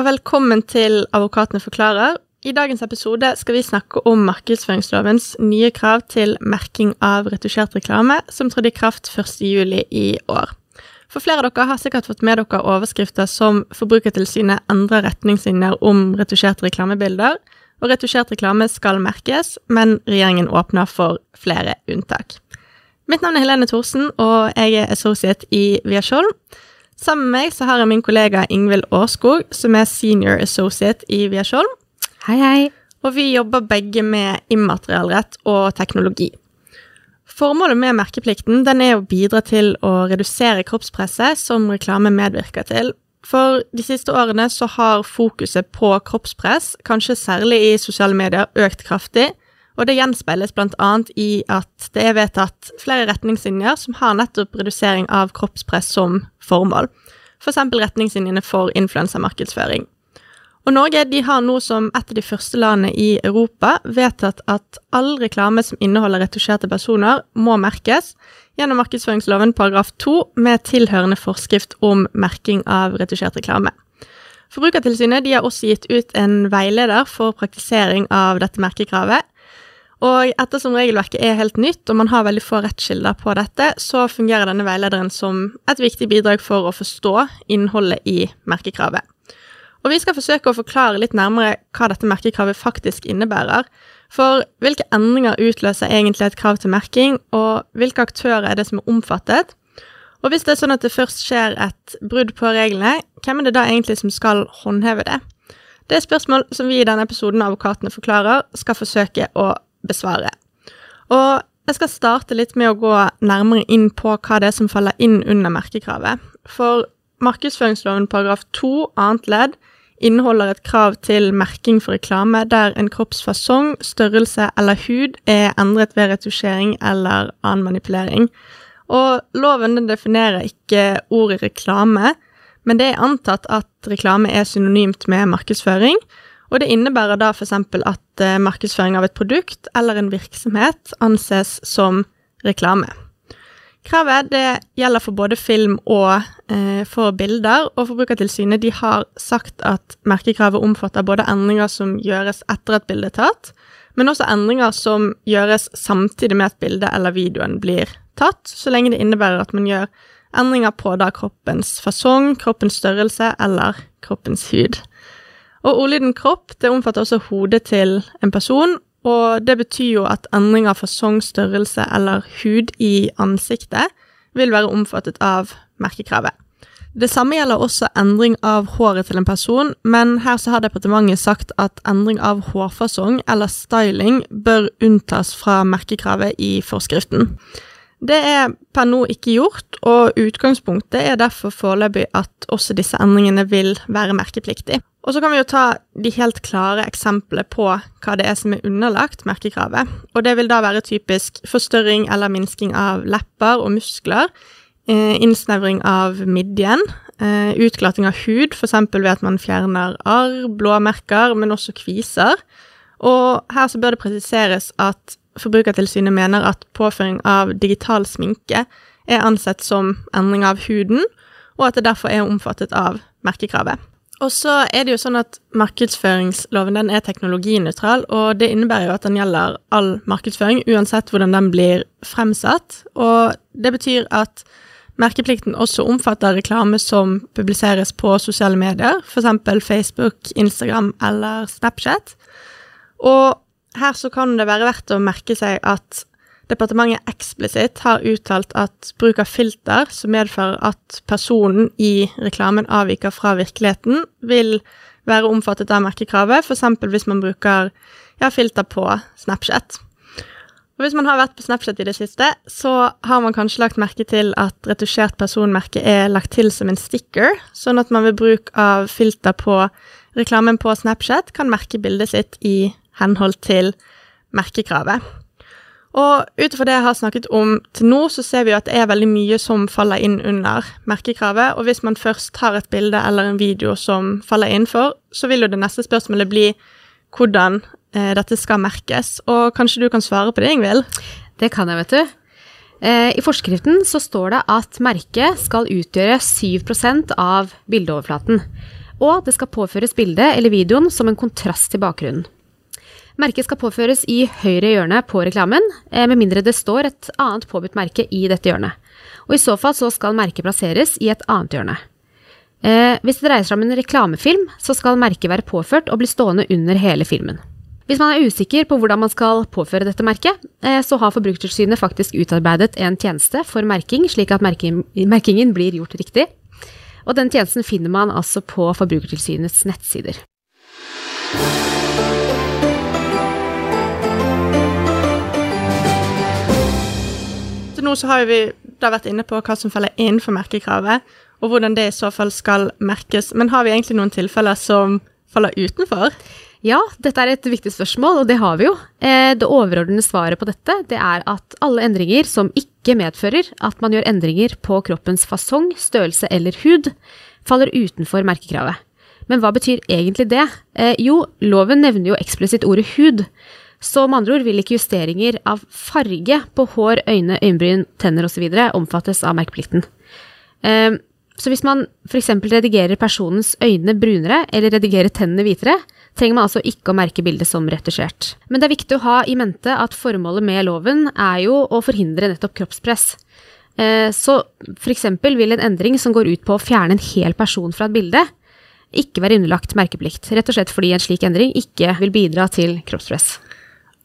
og velkommen til Advokatene forklarer. I dagens episode skal vi snakke om markedsføringslovens nye krav til merking av retusjert reklame, som trådte i kraft 1.7 i år. For flere av dere har sikkert fått med dere overskrifter som Forbrukertilsynet endrer retningslinjer om retusjerte reklamebilder, og retusjert reklame skal merkes, men regjeringen åpner for flere unntak. Mitt navn er Helene Thorsen, og jeg er associate i Viaskjold. Sammen med meg så har jeg min kollega Ingvild Årskog, som er senior associate i Viaskjold. Hei, hei. Og vi jobber begge med immaterialrett og teknologi. Formålet med merkeplikten den er å bidra til å redusere kroppspresset som reklame medvirker til. For de siste årene så har fokuset på kroppspress, kanskje særlig i sosiale medier, økt kraftig. Og det gjenspeiles bl.a. i at det er vedtatt flere retningslinjer som har nettopp redusering av kroppspress som formål. F.eks. For retningslinjene for influensamarkedsføring. Og Norge de har nå som et av de første landene i Europa vedtatt at all reklame som inneholder retusjerte personer, må merkes gjennom markedsføringsloven paragraf 2 med tilhørende forskrift om merking av retusjert reklame. Forbrukertilsynet har også gitt ut en veileder for praktisering av dette merkekravet. Og ettersom regelverket er helt nytt, og man har veldig få rettskilder på dette, så fungerer denne veilederen som et viktig bidrag for å forstå innholdet i merkekravet. Og vi skal forsøke å forklare litt nærmere hva dette merkekravet faktisk innebærer. For hvilke endringer utløser egentlig et krav til merking, og hvilke aktører er det som er omfattet? Og hvis det er sånn at det først skjer et brudd på reglene, hvem er det da egentlig som skal håndheve det? Det er spørsmål som vi i denne episoden av Advokatene forklarer skal forsøke å besvare. Og jeg skal starte litt med å gå nærmere inn på hva det er som faller inn under merkekravet. For markedsføringsloven paragraf 2 annet ledd inneholder et krav til merking for reklame der en kroppsfasong, størrelse eller hud er endret ved retusjering eller annen manipulering. Og loven definerer ikke ordet reklame, men det er antatt at reklame er synonymt med markedsføring. Og det innebærer da f.eks. at eh, markedsføring av et produkt eller en virksomhet anses som reklame. Kravet gjelder for både film og eh, for bilder, og Forbrukertilsynet har sagt at merkekravet omfatter både endringer som gjøres etter at bildet er tatt, men også endringer som gjøres samtidig med at bildet eller videoen blir tatt, så lenge det innebærer at man gjør endringer på da kroppens fasong, kroppens størrelse eller kroppens hud. Og ordlyden kropp det omfatter også hodet til en person, og det betyr jo at endring av fasong, størrelse eller hud i ansiktet vil være omfattet av merkekravet. Det samme gjelder også endring av håret til en person, men her så har departementet sagt at endring av hårfasong eller styling bør unntas fra merkekravet i forskriften. Det er per nå ikke gjort, og utgangspunktet er derfor foreløpig at også disse endringene vil være merkepliktig. Og så kan vi jo ta de helt klare eksemplene på hva det er som er underlagt merkekravet. Og det vil da være typisk forstørring eller minsking av lepper og muskler, eh, innsnevring av midjen, eh, utglatting av hud, f.eks. ved at man fjerner arr, blåmerker, men også kviser. Og her så bør det presiseres at Forbrukertilsynet mener at påføring av digital sminke er ansett som endring av huden, og at det derfor er omfattet av merkekravet. Og så er det jo sånn at markedsføringsloven den er teknologinøytral, og det innebærer jo at den gjelder all markedsføring, uansett hvordan den blir fremsatt. Og det betyr at merkeplikten også omfatter reklame som publiseres på sosiale medier, f.eks. Facebook, Instagram eller Snapchat. Og her så kan det være verdt å merke seg at departementet eksplisitt har uttalt at bruk av filter som medfører at personen i reklamen avviker fra virkeligheten, vil være omfattet av merkekravet, f.eks. hvis man bruker ja, filter på Snapchat. Og Hvis man har vært på Snapchat i det siste, så har man kanskje lagt merke til at retusjert personmerke er lagt til som en sticker, sånn at man ved bruk av filter på reklamen på Snapchat kan merke bildet sitt i henhold til merkekravet. Og ut ifra det jeg har snakket om til nå, så ser vi at det er veldig mye som faller inn under merkekravet. Og hvis man først har et bilde eller en video som faller innenfor, så vil jo det neste spørsmålet bli hvordan eh, dette skal merkes. Og kanskje du kan svare på det, Ingvild? Det kan jeg, vet du. Eh, I forskriften så står det at merket skal utgjøre 7% av bildeoverflaten. Og det skal påføres bildet eller videoen som en kontrast til bakgrunnen. Merket skal påføres i høyre hjørne på reklamen, eh, med mindre det står et annet påbudt merke i dette hjørnet. Og i så fall så skal merket plasseres i et annet hjørne. Eh, hvis det dreier seg om en reklamefilm, så skal merket være påført og bli stående under hele filmen. Hvis man er usikker på hvordan man skal påføre dette merket, eh, så har Forbrukertilsynet faktisk utarbeidet en tjeneste for merking, slik at merkingen blir gjort riktig. Og den tjenesten finner man altså på Forbrukertilsynets nettsider. Nå så har vi da vært inne på hva som faller innenfor merkekravet, og hvordan det i så fall skal merkes. Men har vi egentlig noen tilfeller som faller utenfor? Ja, dette er et viktig spørsmål, og det har vi jo. Eh, det overordnede svaret på dette det er at alle endringer som ikke medfører at man gjør endringer på kroppens fasong, størrelse eller hud, faller utenfor merkekravet. Men hva betyr egentlig det? Eh, jo, loven nevner jo eksplisitt ordet hud. Så med andre ord vil ikke justeringer av farge på hår, øyne, øyenbryn, tenner osv. omfattes av merkeplikten. Ehm, så hvis man f.eks. redigerer personens øyne brunere eller redigerer tennene hvitere, trenger man altså ikke å merke bildet som retusjert. Men det er viktig å ha i mente at formålet med loven er jo å forhindre nettopp kroppspress. Ehm, så f.eks. vil en endring som går ut på å fjerne en hel person fra et bilde, ikke være underlagt merkeplikt, rett og slett fordi en slik endring ikke vil bidra til kroppspress.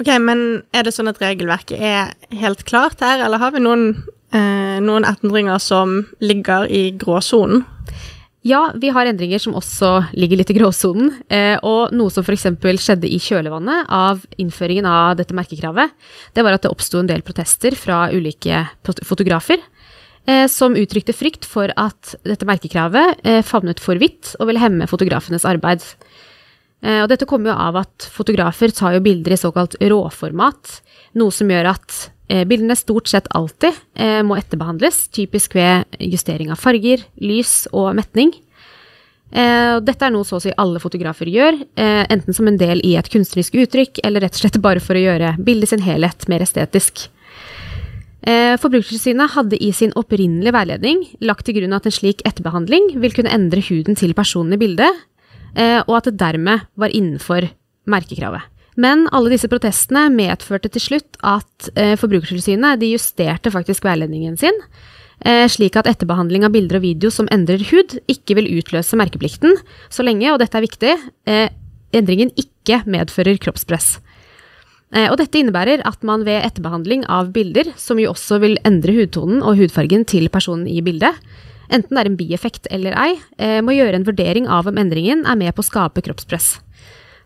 Ok, Men er det sånn at regelverket er helt klart her, eller har vi noen, eh, noen endringer som ligger i gråsonen? Ja, vi har endringer som også ligger litt i gråsonen. Eh, og noe som f.eks. skjedde i kjølvannet av innføringen av dette merkekravet, det var at det oppsto en del protester fra ulike fotografer. Eh, som uttrykte frykt for at dette merkekravet eh, favnet for vidt og ville hemme fotografenes arbeid. Eh, og dette kommer jo av at fotografer tar jo bilder i såkalt råformat, noe som gjør at eh, bildene stort sett alltid eh, må etterbehandles, typisk ved justering av farger, lys og metning. Dette er noe så å si alle fotografer gjør, enten som en del i et kunstnerisk uttrykk, eller rett og slett bare for å gjøre bildet sin helhet mer estetisk. Forbrukertilsynet hadde i sin opprinnelige veiledning lagt til grunn at en slik etterbehandling vil kunne endre huden til personen i bildet, og at det dermed var innenfor merkekravet. Men alle disse protestene medførte til slutt at eh, Forbrukertilsynet justerte faktisk veiledningen sin, eh, slik at etterbehandling av bilder og video som endrer hud, ikke vil utløse merkeplikten, så lenge, og dette er viktig, endringen ikke medfører kroppspress. Og dette innebærer at man ved etterbehandling av bilder, som jo også vil endre hudtonen og hudfargen til personen i bildet, enten det er en bieffekt eller ei, eh, må gjøre en vurdering av om endringen er med på å skape kroppspress.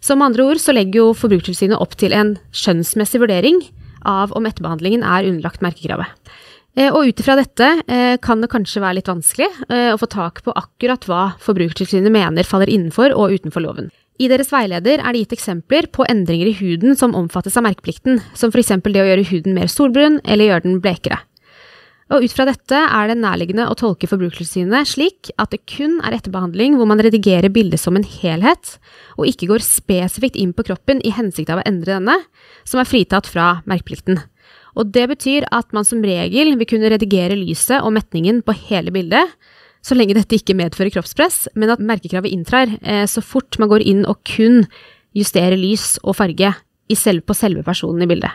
Så med andre ord så legger jo Forbrukertilsynet opp til en skjønnsmessig vurdering av om etterbehandlingen er underlagt merkekravet. Eh, og ut ifra dette eh, kan det kanskje være litt vanskelig å få tak på akkurat hva Forbrukertilsynet mener faller innenfor og utenfor loven. I deres veileder er det gitt eksempler på endringer i huden som omfattes av merkeplikten, som f.eks. det å gjøre huden mer solbrun eller gjøre den blekere. Og ut fra dette er det nærliggende å tolke Forbrukertilsynet slik at det kun er etterbehandling hvor man redigerer bildet som en helhet, og ikke går spesifikt inn på kroppen i hensikt av å endre denne, som er fritatt fra merkeplikten. Og det betyr at man som regel vil kunne redigere lyset og metningen på hele bildet, så lenge dette ikke medfører kroppspress, men at merkekravet inntrer eh, så fort man går inn og kun justerer lys og farge på selve personen i bildet.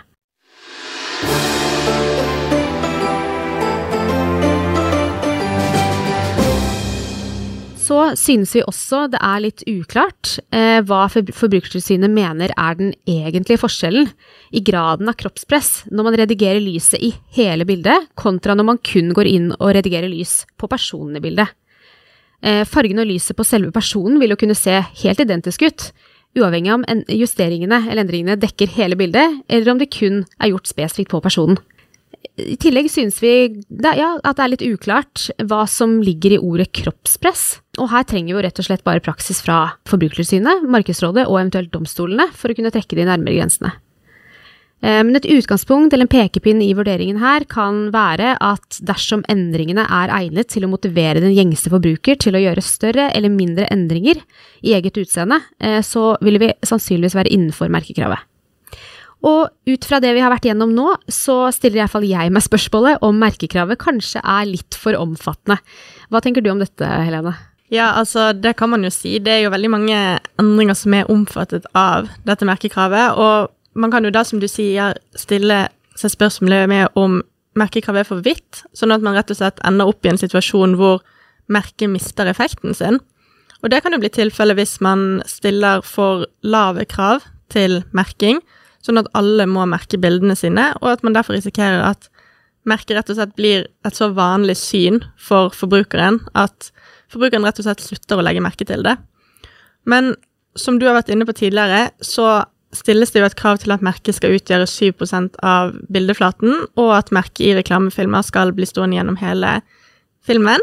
Så synes vi også det er litt uklart eh, hva Forbrukertilsynet mener er den egentlige forskjellen i graden av kroppspress når man redigerer lyset i hele bildet, kontra når man kun går inn og redigerer lys på personen i bildet. Eh, fargen og lyset på selve personen vil jo kunne se helt identisk ut, uavhengig av om justeringene eller endringene dekker hele bildet, eller om det kun er gjort spesifikt på personen. I tillegg synes vi det, ja, at det er litt uklart hva som ligger i ordet kroppspress. Og her trenger vi jo rett og slett bare praksis fra Forbrukertilsynet, Markedsrådet og eventuelt domstolene for å kunne trekke de nærmere grensene. Eh, men et utgangspunkt eller en pekepinn i vurderingen her kan være at dersom endringene er egnet til å motivere den gjengse forbruker til å gjøre større eller mindre endringer i eget utseende, eh, så vil vi sannsynligvis være innenfor merkekravet. Og ut fra det vi har vært gjennom nå, så stiller iallfall jeg meg spørsmålet om merkekravet kanskje er litt for omfattende. Hva tenker du om dette, Helene? Ja, altså, det kan man jo si. Det er jo veldig mange endringer som er omfattet av dette merkekravet, og man kan jo da, som du sier, stille seg spørsmålet med om merkekravet er for vidt, sånn at man rett og slett ender opp i en situasjon hvor merket mister effekten sin. Og det kan jo bli tilfellet hvis man stiller for lave krav til merking, sånn at alle må merke bildene sine, og at man derfor risikerer at merket rett og slett blir et så vanlig syn for forbrukeren at forbrukeren rett og slett slutter å legge merke til det. Men som du har vært inne på tidligere, så stilles det jo et krav til at merket skal utgjøre 7% av bildeflaten, og at merket i reklamefilmer skal bli stående gjennom hele filmen.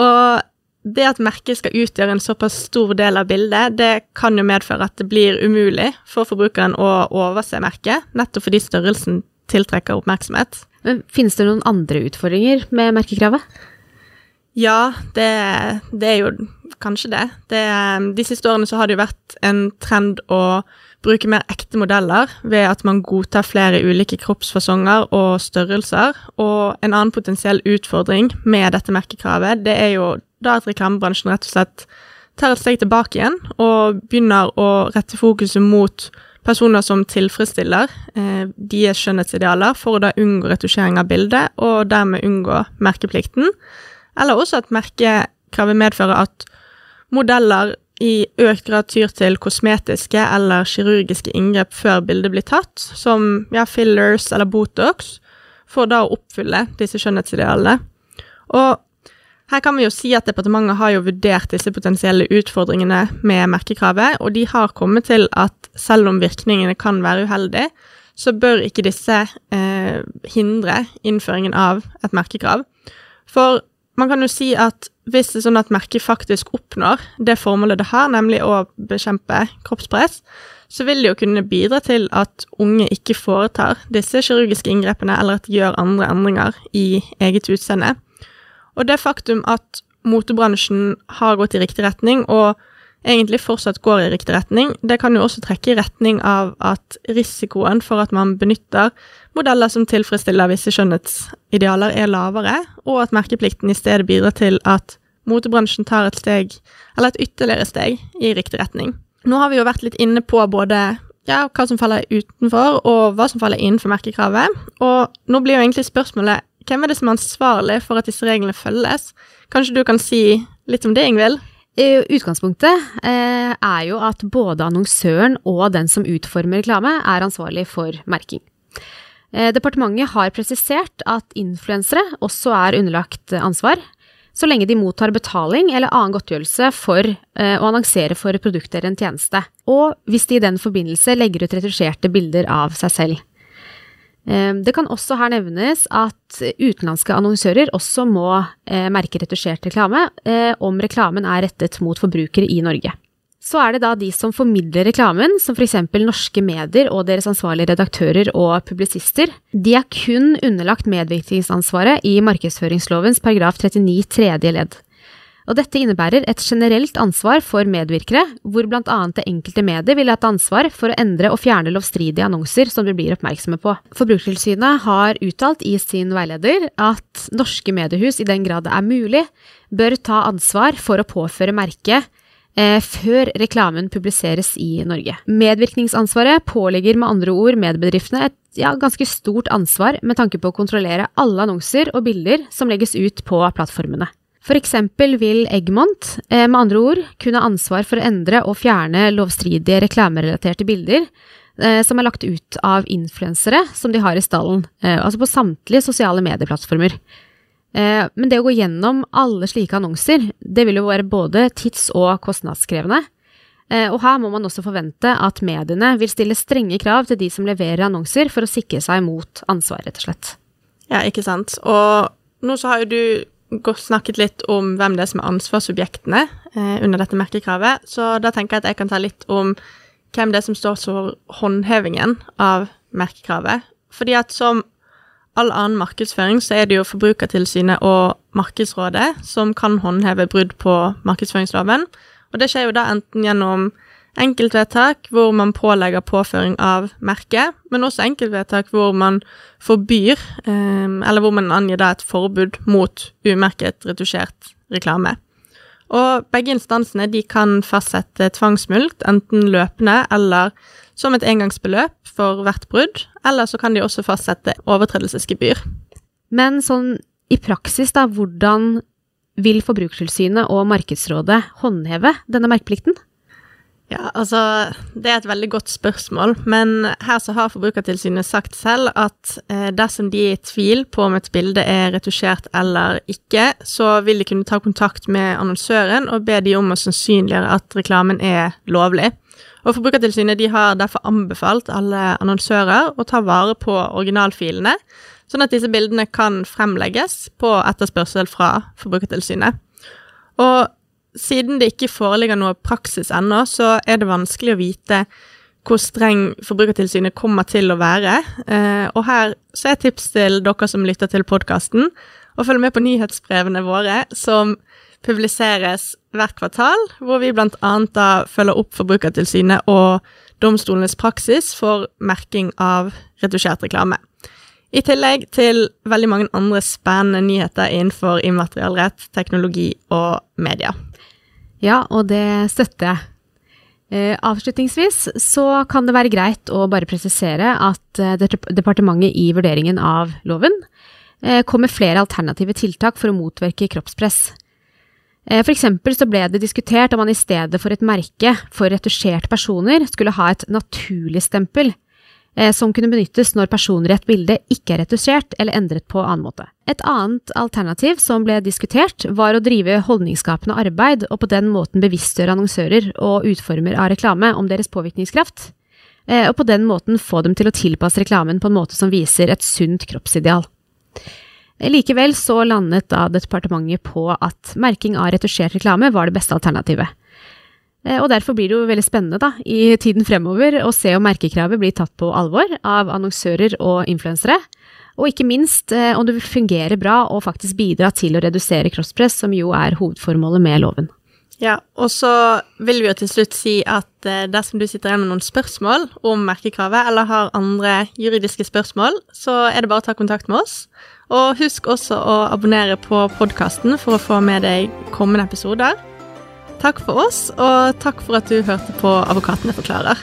Og det at merket skal utgjøre en såpass stor del av bildet, det kan jo medføre at det blir umulig for forbrukeren å overse merket, nettopp fordi størrelsen tiltrekker oppmerksomhet. Men Finnes det noen andre utfordringer med merkekravet? Ja, det, det, er jo kanskje det. det. De siste årene så har det jo vært en trend å bruke mer ekte modeller ved at man godtar flere ulike kroppsfasonger og størrelser. Og en annen potensiell utfordring med dette merkekravet, det er jo da at reklamebransjen rett og slett tar et steg tilbake igjen og begynner å rette fokuset mot personer som tilfredsstiller eh, deres skjønnhetsidealer, for å da unngå retusjering av bildet, og dermed unngå merkeplikten. Eller også at merkekravet medfører at modeller i økt grad tyr til kosmetiske eller kirurgiske inngrep før bildet blir tatt, som ja, fillers eller Botox, for da å oppfylle disse skjønnhetsidealene. Og her kan vi jo si at departementet har jo vurdert disse potensielle utfordringene med merkekravet, og de har kommet til at selv om virkningene kan være uheldige, så bør ikke disse eh, hindre innføringen av et merkekrav. For man kan jo si at hvis det er sånn at merket faktisk oppnår det formålet det har, nemlig å bekjempe kroppspress, så vil det jo kunne bidra til at unge ikke foretar disse kirurgiske inngrepene, eller at de gjør andre endringer i eget utseende. Og det faktum at motebransjen har gått i riktig retning, og egentlig fortsatt går i riktig retning, det kan jo også trekke i retning av at risikoen for at man benytter modeller som tilfredsstiller visse skjønnhetsidealer, er lavere, og at merkeplikten i stedet bidrar til at motebransjen tar et steg, eller et ytterligere steg, i riktig retning. Nå har vi jo vært litt inne på både ja, hva som faller utenfor, og hva som faller innenfor merkekravet, og nå blir jo egentlig spørsmålet hvem er det som er ansvarlig for at disse reglene følges? Kanskje du kan si litt om det, Ingvild? Utgangspunktet eh, er jo at både annonsøren og den som utformer reklame, er ansvarlig for merking. Eh, departementet har presisert at influensere også er underlagt ansvar, så lenge de mottar betaling eller annen godtgjørelse for eh, å annonsere for produkter eller en tjeneste, og hvis de i den forbindelse legger ut retusjerte bilder av seg selv. Ehm, det kan også her nevnes at utenlandske annonsører også må eh, merke retusjert reklame eh, om reklamen er rettet mot forbrukere i Norge. Så er det da de som formidler reklamen, som f.eks. norske medier og deres ansvarlige redaktører og publisister. De er kun underlagt medvirkningsansvaret i markedsføringslovens paragraf 39 tredje ledd. Og dette innebærer et generelt ansvar for medvirkere, hvor blant annet det enkelte medie vil ha et ansvar for å endre og fjerne lovstridige annonser som de blir oppmerksomme på. Forbrukertilsynet har uttalt i sin veileder at norske mediehus, i den grad det er mulig, bør ta ansvar for å påføre merket eh, før reklamen publiseres i Norge. Medvirkningsansvaret pålegger med andre ord medbedriftene et ja, ganske stort ansvar med tanke på å kontrollere alle annonser og bilder som legges ut på plattformene. For eksempel vil Eggmont, eh, med andre ord, kunne ha ansvar for å endre og fjerne lovstridige reklamerelaterte bilder eh, som er lagt ut av influensere som de har i stallen, eh, altså på samtlige sosiale medieplattformer. Men det å gå gjennom alle slike annonser, det vil jo være både tids- og kostnadskrevende. Og her må man også forvente at mediene vil stille strenge krav til de som leverer annonser, for å sikre seg mot ansvar, rett og slett. Ja, ikke sant. Og nå så har jo du snakket litt om hvem det er som er ansvarsobjektene eh, under dette merkekravet, så da tenker jeg at jeg kan ta litt om hvem det er som står for håndhevingen av merkekravet. Fordi at som all annen markedsføring, så er det jo Forbrukertilsynet og Markedsrådet som kan håndheve brudd på markedsføringsloven. Og det skjer jo da enten gjennom enkeltvedtak hvor man pålegger påføring av merke, men også enkeltvedtak hvor man forbyr, eh, eller hvor man angir da et forbud mot umerket retusjert reklame. Og begge instansene de kan fastsette tvangsmulkt, enten løpende eller som et engangsbeløp for hvert brudd, eller så kan de også fastsette overtredelsesgebyr. Men sånn i praksis, da, hvordan vil Forbrukertilsynet og Markedsrådet håndheve denne merkeplikten? Ja, altså, Det er et veldig godt spørsmål, men her så har Forbrukertilsynet sagt selv at eh, dersom de er i tvil på om et bilde er retusjert eller ikke, så vil de kunne ta kontakt med annonsøren og be de om å sannsynliggjøre at reklamen er lovlig. Og Forbrukertilsynet de har derfor anbefalt alle annonsører å ta vare på originalfilene, sånn at disse bildene kan fremlegges på etterspørsel fra Forbrukertilsynet. Og siden det ikke foreligger noe praksis ennå, så er det vanskelig å vite hvor streng Forbrukertilsynet kommer til å være. Eh, og her så er tips til dere som lytter til podkasten, å følge med på nyhetsbrevene våre, som publiseres hvert kvartal, hvor vi annet da følger opp Forbrukertilsynet og domstolenes praksis for merking av retusjert reklame. I tillegg til veldig mange andre spennende nyheter innenfor immaterialrett, teknologi og media. Ja, og det støtter jeg. Eh, avslutningsvis så kan det være greit å bare presisere at eh, departementet i vurderingen av loven eh, kom med flere alternative tiltak for å motvirke kroppspress. For eksempel så ble det diskutert om man i stedet for et merke for retusjerte personer skulle ha et naturlig-stempel, eh, som kunne benyttes når personer i et bilde ikke er retusjert eller endret på annen måte. Et annet alternativ som ble diskutert, var å drive holdningsskapende arbeid og på den måten bevisstgjøre annonsører og utformer av reklame om deres påvirkningskraft, eh, og på den måten få dem til å tilpasse reklamen på en måte som viser et sunt kroppsideal. Likevel så landet da departementet på at merking av retusjert reklame var det beste alternativet. Eh, og derfor blir det jo veldig spennende da, i tiden fremover å se om merkekravet blir tatt på alvor av annonsører og influensere, og ikke minst eh, om det vil fungere bra og faktisk bidra til å redusere crosspress, som jo er hovedformålet med loven. Ja, og så vil vi jo til slutt si at eh, dersom du sitter igjen med noen spørsmål om merkekravet, eller har andre juridiske spørsmål, så er det bare å ta kontakt med oss. Og husk også å abonnere på podkasten for å få med deg kommende episoder. Takk for oss, og takk for at du hørte på Advokatene forklarer.